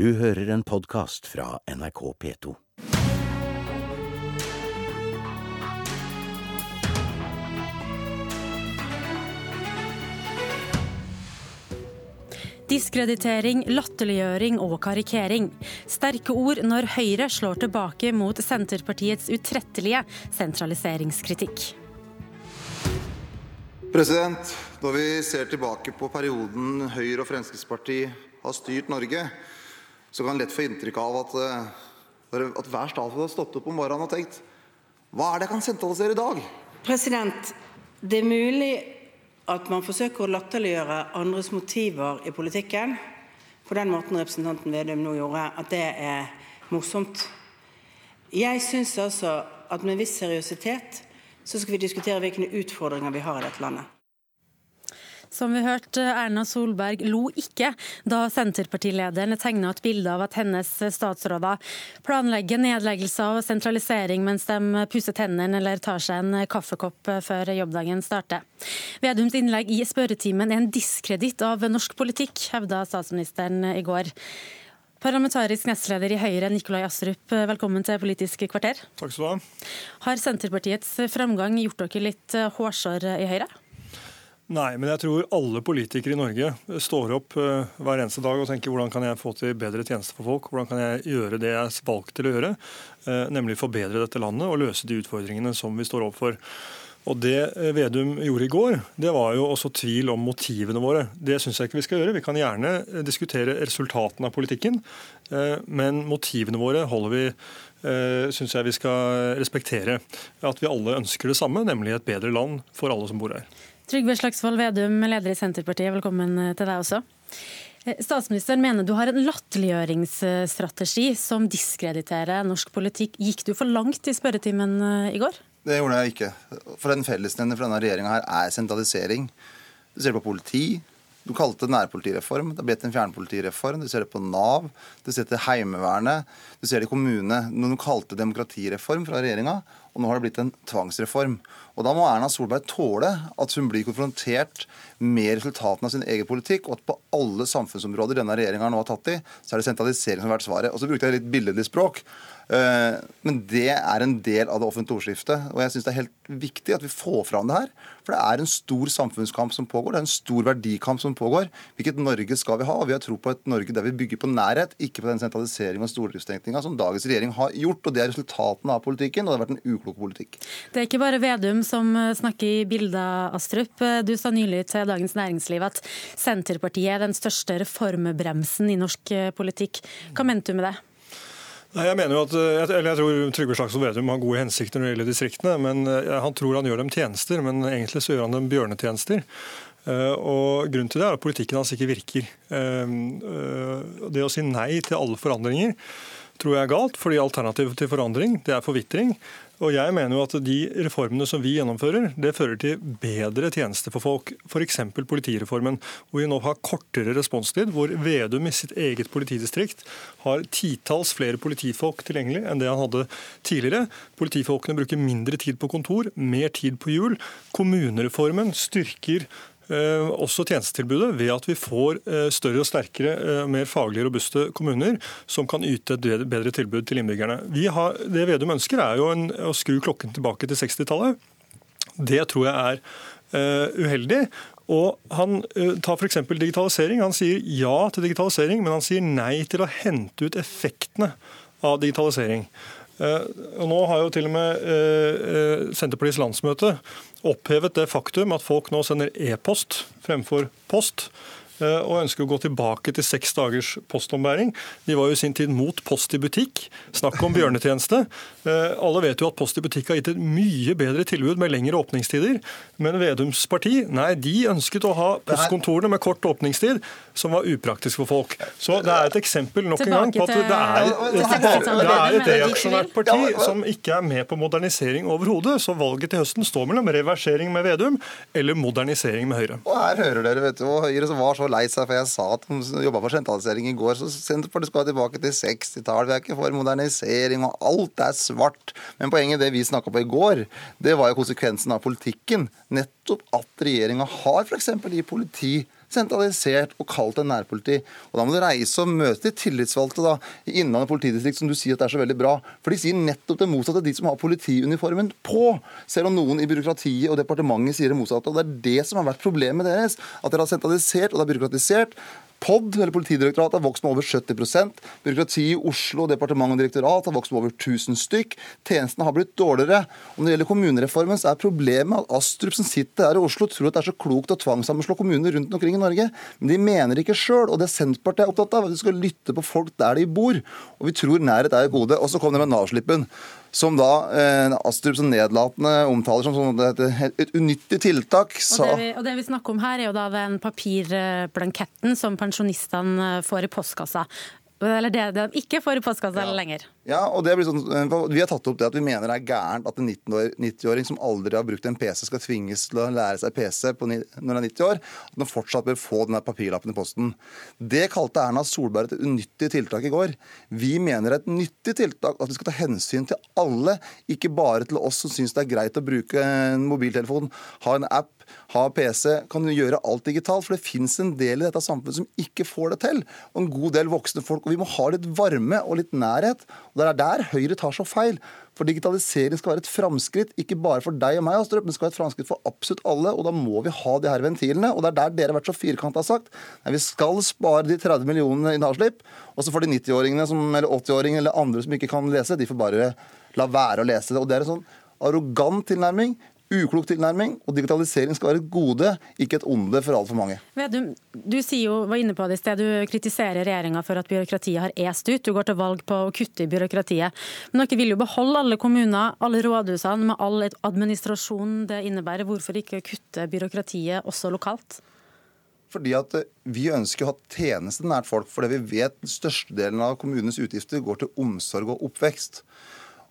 Du hører en podkast fra NRK P2. Diskreditering, latterliggjøring og karikering. Sterke ord når Høyre slår tilbake mot Senterpartiets utrettelige sentraliseringskritikk. President, Når vi ser tilbake på perioden Høyre og Fremskrittspartiet har styrt Norge, så kan en lett få inntrykk av at, eh, at hver statsråd har stått opp om morgenen og tenkt Hva er det jeg kan sentralisere i dag? President, det er mulig at man forsøker å latterliggjøre andres motiver i politikken på den måten representanten Vedum nå gjorde, at det er morsomt. Jeg syns altså at med en viss seriøsitet så skal vi diskutere hvilke utfordringer vi har i dette landet. Som vi hørte, Erna Solberg lo ikke da Senterpartilederen tegna et bilde av at hennes statsråder planlegger nedleggelse og sentralisering mens de pusser tennene eller tar seg en kaffekopp før jobbdagen starter. Vedums innlegg i spørretimen er en diskreditt av norsk politikk, hevda statsministeren i går. Parlamentarisk nestleder i Høyre, Nikolai Astrup, velkommen til Politisk kvarter. Takk skal du ha. Har Senterpartiets framgang gjort dere litt hårsår i Høyre? Nei, men jeg tror alle politikere i Norge står opp uh, hver eneste dag og tenker hvordan kan jeg få til bedre tjenester for folk? Hvordan kan jeg gjøre det jeg er valgt til å gjøre, uh, nemlig forbedre dette landet og løse de utfordringene som vi står overfor. Og Det eh, Vedum gjorde i går, det var jo også tvil om motivene våre. Det syns jeg ikke vi skal gjøre. Vi kan gjerne diskutere resultatene av politikken, men motivene våre holder vi syns jeg vi skal respektere. At vi alle ønsker det samme, nemlig et bedre land for alle som bor her. Trygve Slagsvold Vedum, leder i Senterpartiet, velkommen eh, til deg også. Eh, statsministeren mener du har en latterliggjøringsstrategi som diskrediterer norsk politikk. Gikk du for langt i spørretimen eh, i går? Det gjorde jeg ikke. For den fellesnevner for denne regjeringa er sentralisering. Du ser på politi. Du kalte det nærpolitireform. Det har blitt en fjernpolitireform. Du ser det på Nav. Du ser det til Heimevernet. Du ser det i kommune. Noen kalte det demokratireform fra regjeringa, og nå har det blitt en tvangsreform. Og Da må Erna Solberg tåle at hun blir konfrontert med resultatene av sin egen politikk, og at på alle samfunnsområder denne regjeringa nå har tatt i, så er det sentralisering som har vært svaret. Og så brukte jeg litt billedlig språk. Eh, men det er en del av det offentlige ordskiftet. Og jeg syns det er helt viktig at vi får fram det her. For det er en stor samfunnskamp som pågår. Det er en stor verdikamp som pågår. Hvilket Norge skal vi ha? Og vi har tro på et Norge der vi bygger på nærhet, ikke på den sentraliseringen og stordriftstenkninga som dagens regjering har gjort. Og det er resultatene av politikken, og det har vært en uklok politikk. Det er ikke bare Vedum som eh, snakker i bilder, Astrup. Eh, du sa nylig til Dagens Næringsliv at Senterpartiet er den største reformbremsen i norsk politikk. Hva mente du med det? Nei, jeg mener jo at, eller jeg tror Trygve Slagsvold Vedum har gode hensikter når det gjelder distriktene. men Han tror han gjør dem tjenester, men egentlig så gjør han dem bjørnetjenester. Og Grunnen til det er at politikken hans ikke virker. Det å si nei til alle forandringer tror jeg er galt, fordi alternativet til forandring det er forvitring. Og jeg mener jo at De reformene som vi gjennomfører, det fører til bedre tjenester for folk. F.eks. politireformen, hvor vi nå har kortere responstid. Hvor Vedum i sitt eget politidistrikt har titalls flere politifolk tilgjengelig enn det han hadde tidligere. Politifolkene bruker mindre tid på kontor, mer tid på hjul. Kommunereformen styrker også tjenestetilbudet ved at vi får eh, større og sterkere, eh, mer faglig robuste kommuner som kan yte et bedre tilbud til innbyggerne. Har, det Vedum ønsker er jo en, å skru klokken tilbake til 60-tallet. Det tror jeg er uh, uheldig. Og Han tar f.eks. digitalisering. Han sier ja til digitalisering, men han sier nei til å hente ut effektene av digitalisering. Uh, og Nå har jo til og med Senterpartiets landsmøte opphevet det faktum at folk nå sender e-post fremfor post. Eh, og ønsker å gå tilbake til seks dagers postombæring. De var jo i sin tid mot Post i butikk. Snakk om bjørnetjeneste. Eh, alle vet jo at Post i butikk har gitt et mye bedre tilbud med lengre åpningstider. Men Vedums parti nei, de ønsket å ha postkontorene med kort åpningstid, som var upraktisk for folk. Så det er et eksempel nok en gang på at det er, det er et reaksjonært parti som ikke er med på modernisering overhodet. Så valget til høsten står mellom reversering med Vedum eller modernisering med Høyre. Og her hører dere, vet du, Høyre som var så lei seg for jeg sa at de jobba for sentralisering i går. Så Senterpartiet skal tilbake til 60-tallet. Vi er ikke for modernisering, og alt er svart. Men poenget det vi snakka på i går, det var jo konsekvensen av politikken. Nettopp at regjeringa har f.eks. i politi sentralisert og kalt en nærpoliti. Og Da må du reise og møte de tillitsvalgte da, i Innlandet politidistrikt, som du sier at det er så veldig bra. For de sier nettopp det motsatte, de som har politiuniformen på. Selv om noen i byråkratiet og departementet sier det motsatte. og Det er det som har vært problemet deres. At dere har sentralisert og det er byråkratisert. POD, eller Politidirektoratet, har vokst med over 70% Byråkratiet i Oslo, departement og direktorat har vokst med over 1000 stykk. Tjenestene har blitt dårligere. Og Når det gjelder kommunereformen, så er problemet at Astrup, som sitter her i Oslo, tror at det er så klokt å tvangssammenslå kommuner rundt omkring i Norge. Men de mener ikke sjøl. Og det Senterpartiet er opptatt av, at vi skal lytte på folk der de bor. Og vi tror nærhet er et gode. Og så kom det med Nav-slippen som da eh, Astrup så nedlatende omtaler som sånn et, et unyttig tiltak. Og det, vi, og det vi snakker om her, er jo da den papirblanketten som pensjonistene får i postkassa. Eller det de ikke får i postkassa Ja. lenger. Ja, og det blir sånn, Vi har tatt opp det at vi mener det er gærent at en 90-åring som aldri har brukt en PC, skal tvinges til å lære seg PC på, når han er 90 år. At han fortsatt bør få den papirlappen i posten. Det kalte Erna Solberg et unyttig tiltak i går. Vi mener det er et nyttig tiltak at vi skal ta hensyn til alle, ikke bare til oss som syns det er greit å bruke en mobiltelefon, ha en app, ha PC, kan gjøre alt digitalt. For det fins en del i dette samfunnet som ikke får det til. Og en god del voksne folk. Og vi må ha litt varme og litt nærhet. Og det er der Høyre tar så feil. For digitalisering skal være et framskritt, ikke bare for deg og meg, Astrup, men skal være et framskritt for absolutt alle. Og da må vi ha de her ventilene. Og det er der dere har vært så firkanta sagt. Nei, vi skal spare de 30 millionene i Nav-slipp, og så får de 90-åringene eller 80-åringene eller andre som ikke kan lese, de får bare la være å lese det. Og det er en sånn arrogant tilnærming. Uklok tilnærming, og digitalisering skal være et gode, ikke et onde for altfor mange. Vedum, du sier jo, var inne på det i sted, du kritiserer regjeringa for at byråkratiet har est ut. Du går til valg på å kutte i byråkratiet. Men dere vil jo beholde alle kommuner, alle rådhusene, med all administrasjon det innebærer. Hvorfor ikke kutte byråkratiet også lokalt? Fordi at eh, Vi ønsker å ha tjenester nært folk, fordi vi vet størstedelen av kommunenes utgifter går til omsorg og oppvekst.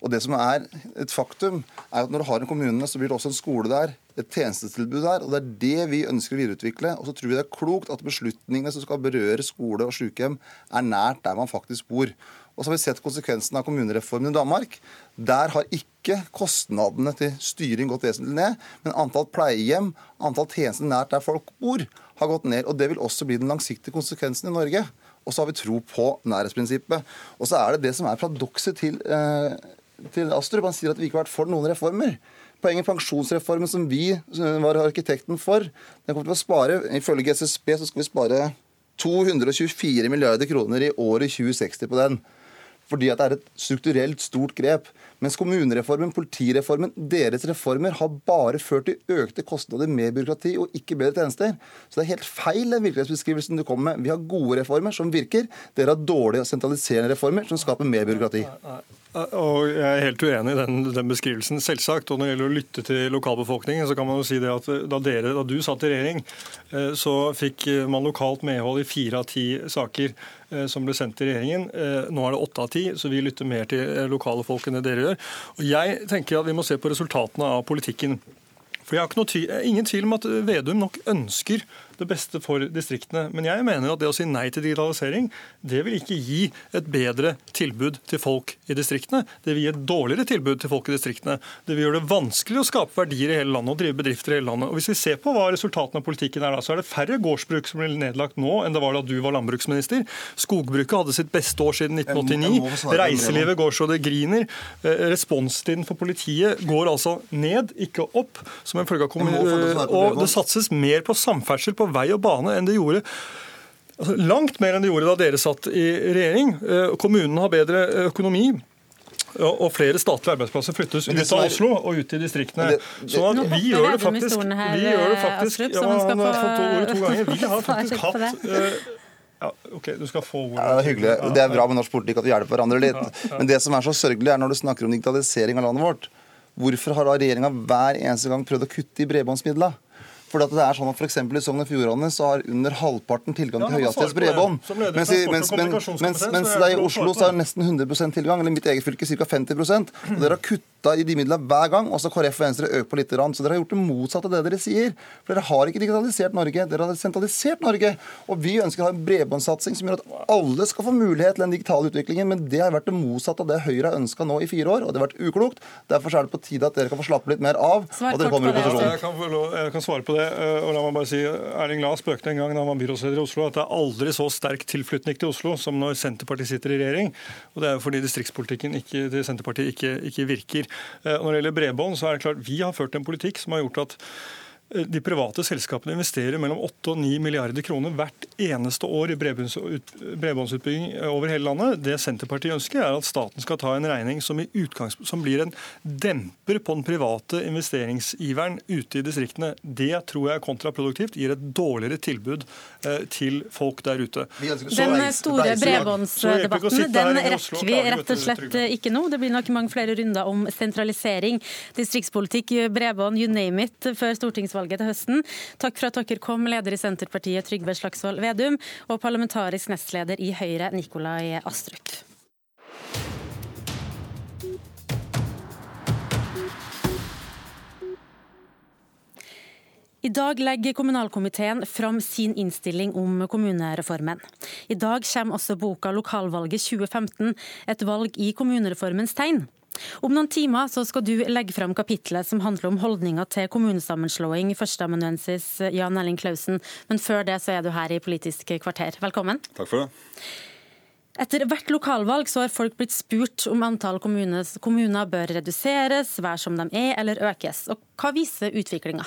Og det som er et faktum, er at når du har en kommune, så blir det også en skole der, et tjenestetilbud der. og Det er det vi ønsker å videreutvikle. Og så tror vi det er klokt at beslutningene som skal berøre skole og sykehjem, er nært der man faktisk bor. Og så har vi sett konsekvensen av kommunereformen i Danmark. Der har ikke kostnadene til styring gått vesentlig ned, men antall pleiehjem, antall tjenester nært der folk bor, har gått ned. Og det vil også bli den langsiktige konsekvensen i Norge. Og så har vi tro på nærhetsprinsippet. Og så er det det som er paradokset til, eh, til Astrup. Han sier at vi ikke har vært for noen reformer. Poenget pensjonsreformen som vi eh, var arkitekten for, den kommer til å spare, ifølge SSB så skal vi spare 224 milliarder kroner i året 2060 på den. Fordi at det er et strukturelt stort grep. Mens kommunereformen, politireformen, deres reformer har bare ført til økte kostnader med byråkrati og ikke bedre tjenester. Så det er helt feil den virkelighetsbeskrivelsen du kommer med. Vi har gode reformer som virker. Dere har dårlige og sentraliserende reformer som skaper mer byråkrati. Og Jeg er helt uenig i den, den, beskrivelsen, selvsagt. Og Når det gjelder å lytte til lokalbefolkningen, så kan man jo si det at da, dere, da du satt i regjering, eh, så fikk man lokalt medhold i fire av ti saker eh, som ble sendt til regjeringen. Eh, nå er det åtte av ti, så vi lytter mer til lokale folk enn det dere gjør. Og Jeg tenker at vi må se på resultatene av politikken. For jeg har tvil, ingen tvil om at Vedum nok ønsker det beste for distriktene. Men jeg mener at det å si nei til digitalisering, det vil ikke gi et bedre tilbud til folk i distriktene. Det vil gi et dårligere tilbud til folk i distriktene. Det vil gjøre det vanskelig å skape verdier i hele landet og drive bedrifter i hele landet. Og Hvis vi ser på hva resultatene av politikken er da, så er det færre gårdsbruk som blir nedlagt nå enn det var da du var landbruksminister. Skogbruket hadde sitt beste år siden 1989. Reiselivet går så det griner. Responstiden for politiet går altså ned, ikke opp, som en følge av kommunen. Og det satses mer på samferdsel på vei og bane enn det gjorde altså, langt mer enn det gjorde da dere satt i regjering. Kommunene har bedre økonomi. Og flere statlige arbeidsplasser flyttes ut av Oslo og ut i distriktene. Så at vi gjør det faktisk, vi gjør det faktisk ja, Han har fått ordet to ganger. Vi har faktisk hatt ja, ok, du skal få ordet. Ja, det er hyggelig. Det er bra med norsk politikk at vi hjelper hverandre litt. Men det som er så sørgelig, er når du snakker om digitalisering av landet vårt. Hvorfor har da regjeringa hver eneste gang prøvd å kutte i bredbåndsmidla? For det er sånn at for I Sogn og Fjordane så har under halvparten tilgang til høyhastighetsbredbånd. Mens, mens, mens, mens, det i Oslo så er nesten 100% tilgang, eller mitt eget fylke ca. 50% og Dere har kuttet kutta i de midlene hver gang. Også KrF og Venstre øker på litt. Så dere har gjort det motsatte av det dere sier. For dere har ikke digitalisert Norge, dere har sentralisert Norge. Og vi ønsker å ha en bredbåndssatsing som gjør at alle skal få mulighet til den digitale utviklingen. Men det har vært det motsatte av det Høyre har ønska nå i fire år, og det har vært uklokt. Derfor er det på tide at dere kan få slappe litt mer av. Svar og dere kommer i på posisjon. Jeg kan, lov- jeg kan svare på det. eh, og la meg bare si, Erling Lae spøkte en gang da han var byrådsleder i Oslo at det er aldri så sterk tilflytning til Oslo som når Senterpartiet sitter i regjering. Og Det er jo fordi distriktspolitikken ikke, til Senterpartiet ikke, ikke virker. Eh, Når det gjelder bredbånd, så er det klart vi har ført en politikk som har gjort at de private selskapene investerer mellom 8 og 9 milliarder kroner hvert eneste år i bredbåndsut- bredbåndsutbygging over hele landet. Det Senterpartiet ønsker, er at staten skal ta en regning som, i som blir en demper på den private investeringsiveren ute i distriktene. Det tror jeg er kontraproduktivt, gir et dårligere tilbud eh, til folk der ute. Den store bredbåndsdebatten den rekker vi rett og slett ikke nå. Det blir nok mange flere runder om sentralisering, distriktspolitikk, bredbånd, you name it, før stortingsvalget til høsten. Takk for at dere kom, leder i Senterpartiet Trygve Slagsvold Vedum, og parlamentarisk nestleder i Høyre Nikolai Astrup. I dag legger kommunalkomiteen fram sin innstilling om kommunereformen. I dag kommer også boka 'Lokalvalget 2015 et valg i kommunereformens tegn'. Om noen timer så skal du legge fram kapitlet som handler om holdninga til kommunesammenslåing, førsteamanuensis Jan Elling Klausen. Men før det så er du her i Politisk kvarter. Velkommen. Takk for det. Etter hvert lokalvalg så har folk blitt spurt om antall kommunes, kommuner bør reduseres, være som de er eller økes. Og hva viser utviklinga?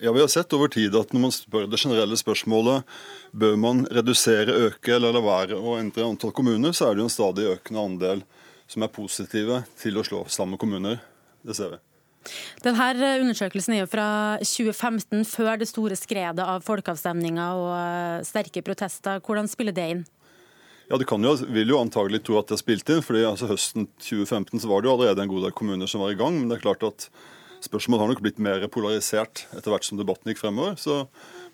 Ja, Vi har sett over tid at når man spør det generelle spørsmålet bør man redusere, øke eller la være å endre antall kommuner, så er det jo en stadig økende andel som er positive til å slå sammen kommuner. Det ser vi. Denne undersøkelsen er jo fra 2015, før det store skredet av folkeavstemninger og sterke protester. Hvordan spiller det inn? Ja, Det kan jo, vil jo antagelig tro at det har spilt inn, fordi altså høsten 2015 så var det jo allerede en god del kommuner som var i gang. Men det er klart at spørsmålet har nok blitt mer polarisert etter hvert som debatten gikk fremover. Så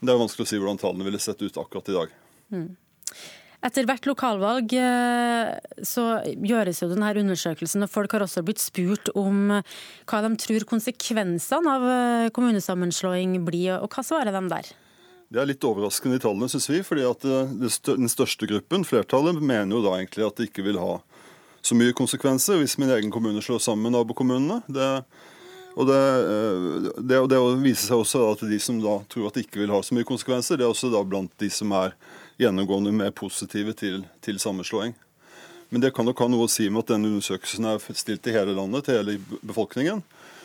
det er vanskelig å si hvordan tallene ville sett ut akkurat i dag. Etter hvert lokalvalg eh, så gjøres jo denne undersøkelsen, og folk har også blitt spurt om hva de tror konsekvensene av eh, kommunesammenslåing blir, og hva svarer de der? Det er litt overraskende i tallene, syns vi. fordi at eh, den største gruppen, flertallet, mener jo da egentlig at det ikke vil ha så mye konsekvenser hvis min egen kommune slår sammen nabokommunene. Det, og det, eh, det, det viser seg også at de som da tror at det ikke vil ha så mye konsekvenser, det er også da blant de som er gjennomgående mer positive til, til sammenslåing. Men det kan nok ha noe å si med at denne undersøkelsen er stilt til hele landet, til hele befolkningen.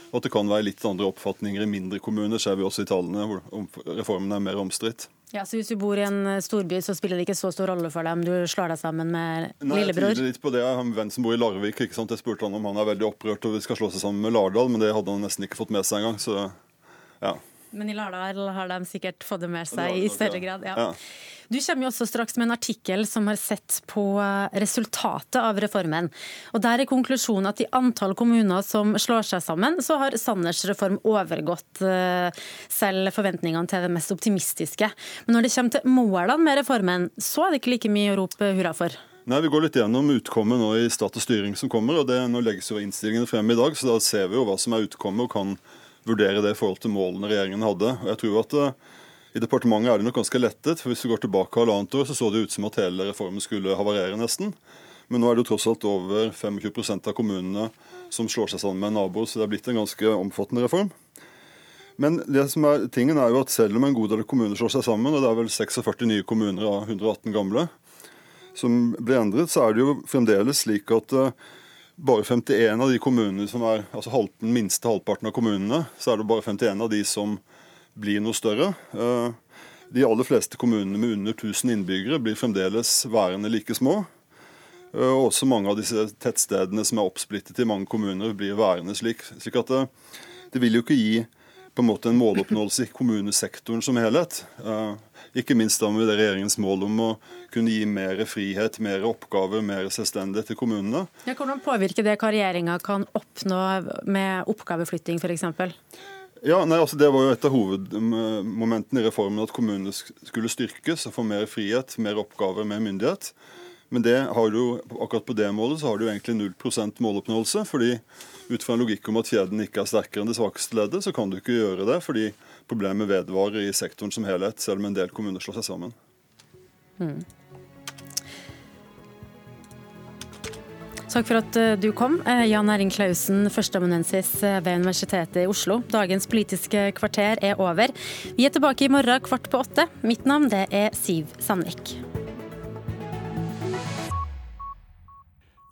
Og at det kan være litt andre oppfatninger i mindre kommuner, ser vi også i tallene, hvor reformen er mer omstridt. Ja, så Hvis du bor i en storby, så spiller det ikke så stor rolle for deg om du slår deg sammen med Nei, jeg Nei, jeg litt på det. Jeg har en venn som bor i Larvik. ikke sant? Jeg spurte han om han er veldig opprørt og vi skal slå seg sammen med Lardal, men det hadde han nesten ikke fått med seg engang. Så ja. Men i Lardal har de sikkert fått det med seg i større grad. Ja. Ja. Du kommer jo også straks med en artikkel som har sett på eh, resultatet av reformen. Og Der er konklusjonen at i antall kommuner som slår seg sammen, så har Sanners reform overgått eh, selv forventningene til det mest optimistiske. Men når det kommer til målene med reformen, så er det ikke like mye å rope hurra for. Nei, Vi går litt gjennom utkommet nå i stat og styring som kommer. og det, Nå legges jo innstillingene frem i dag, så da ser vi jo hva som er utkommet og kan vurdere det i forhold til målene regjeringen hadde. Og jeg tror at eh, I departementet er det nok ganske lettet. for Hvis vi går tilbake halvannet år, så så det ut som at hele reformen skulle havarere nesten. Men nå er det jo tross alt over 25 av kommunene som slår seg sammen med naboer, så det er blitt en ganske omfattende reform. Men det som er tingen er jo at selv om en god del kommuner slår seg sammen, og det er vel 46 nye kommuner av 118 gamle som blir endret, så er det jo fremdeles slik at eh, bare 51 av de kommunene som er altså halv, den minste halvparten av kommunene, så er det bare 51 av de som blir noe større. Eh, De aller fleste kommunene med under 1000 innbyggere blir fremdeles værende like små. Eh, Og også mange av disse tettstedene som er oppsplittet i mange kommuner, blir værende slik. slik at det, det vil jo ikke gi på en måte en måloppnåelse i kommunesektoren som helhet. Eh, Ikke minst da med regjeringens mål om å kunne gi mer frihet, mer oppgaver, mer selvstendighet til kommunene. Ja, hvordan påvirker det hva regjeringa kan oppnå med oppgaveflytting f.eks.? Ja, nei, altså Det var jo et av hovedmomentene i reformen at kommunene skulle styrkes og få mer frihet, mer oppgaver, mer myndighet. Men det har du, akkurat på det målet så har du egentlig 0% måloppnåelse. fordi ut fra en logikk om at kjeden ikke er sterkere enn det svakeste leddet, så kan du ikke gjøre det, fordi problemet vedvarer i sektoren som helhet, selv om en del kommuner slår seg sammen. Mm. Takk for at eh, du kom. Eh, Jan Erling Klausen, førsteamanuensis eh, ved Universitetet i Oslo. Dagens Politiske kvarter er over. Vi er tilbake i morgen kvart på åtte. Mitt navn det er Siv Sandvik.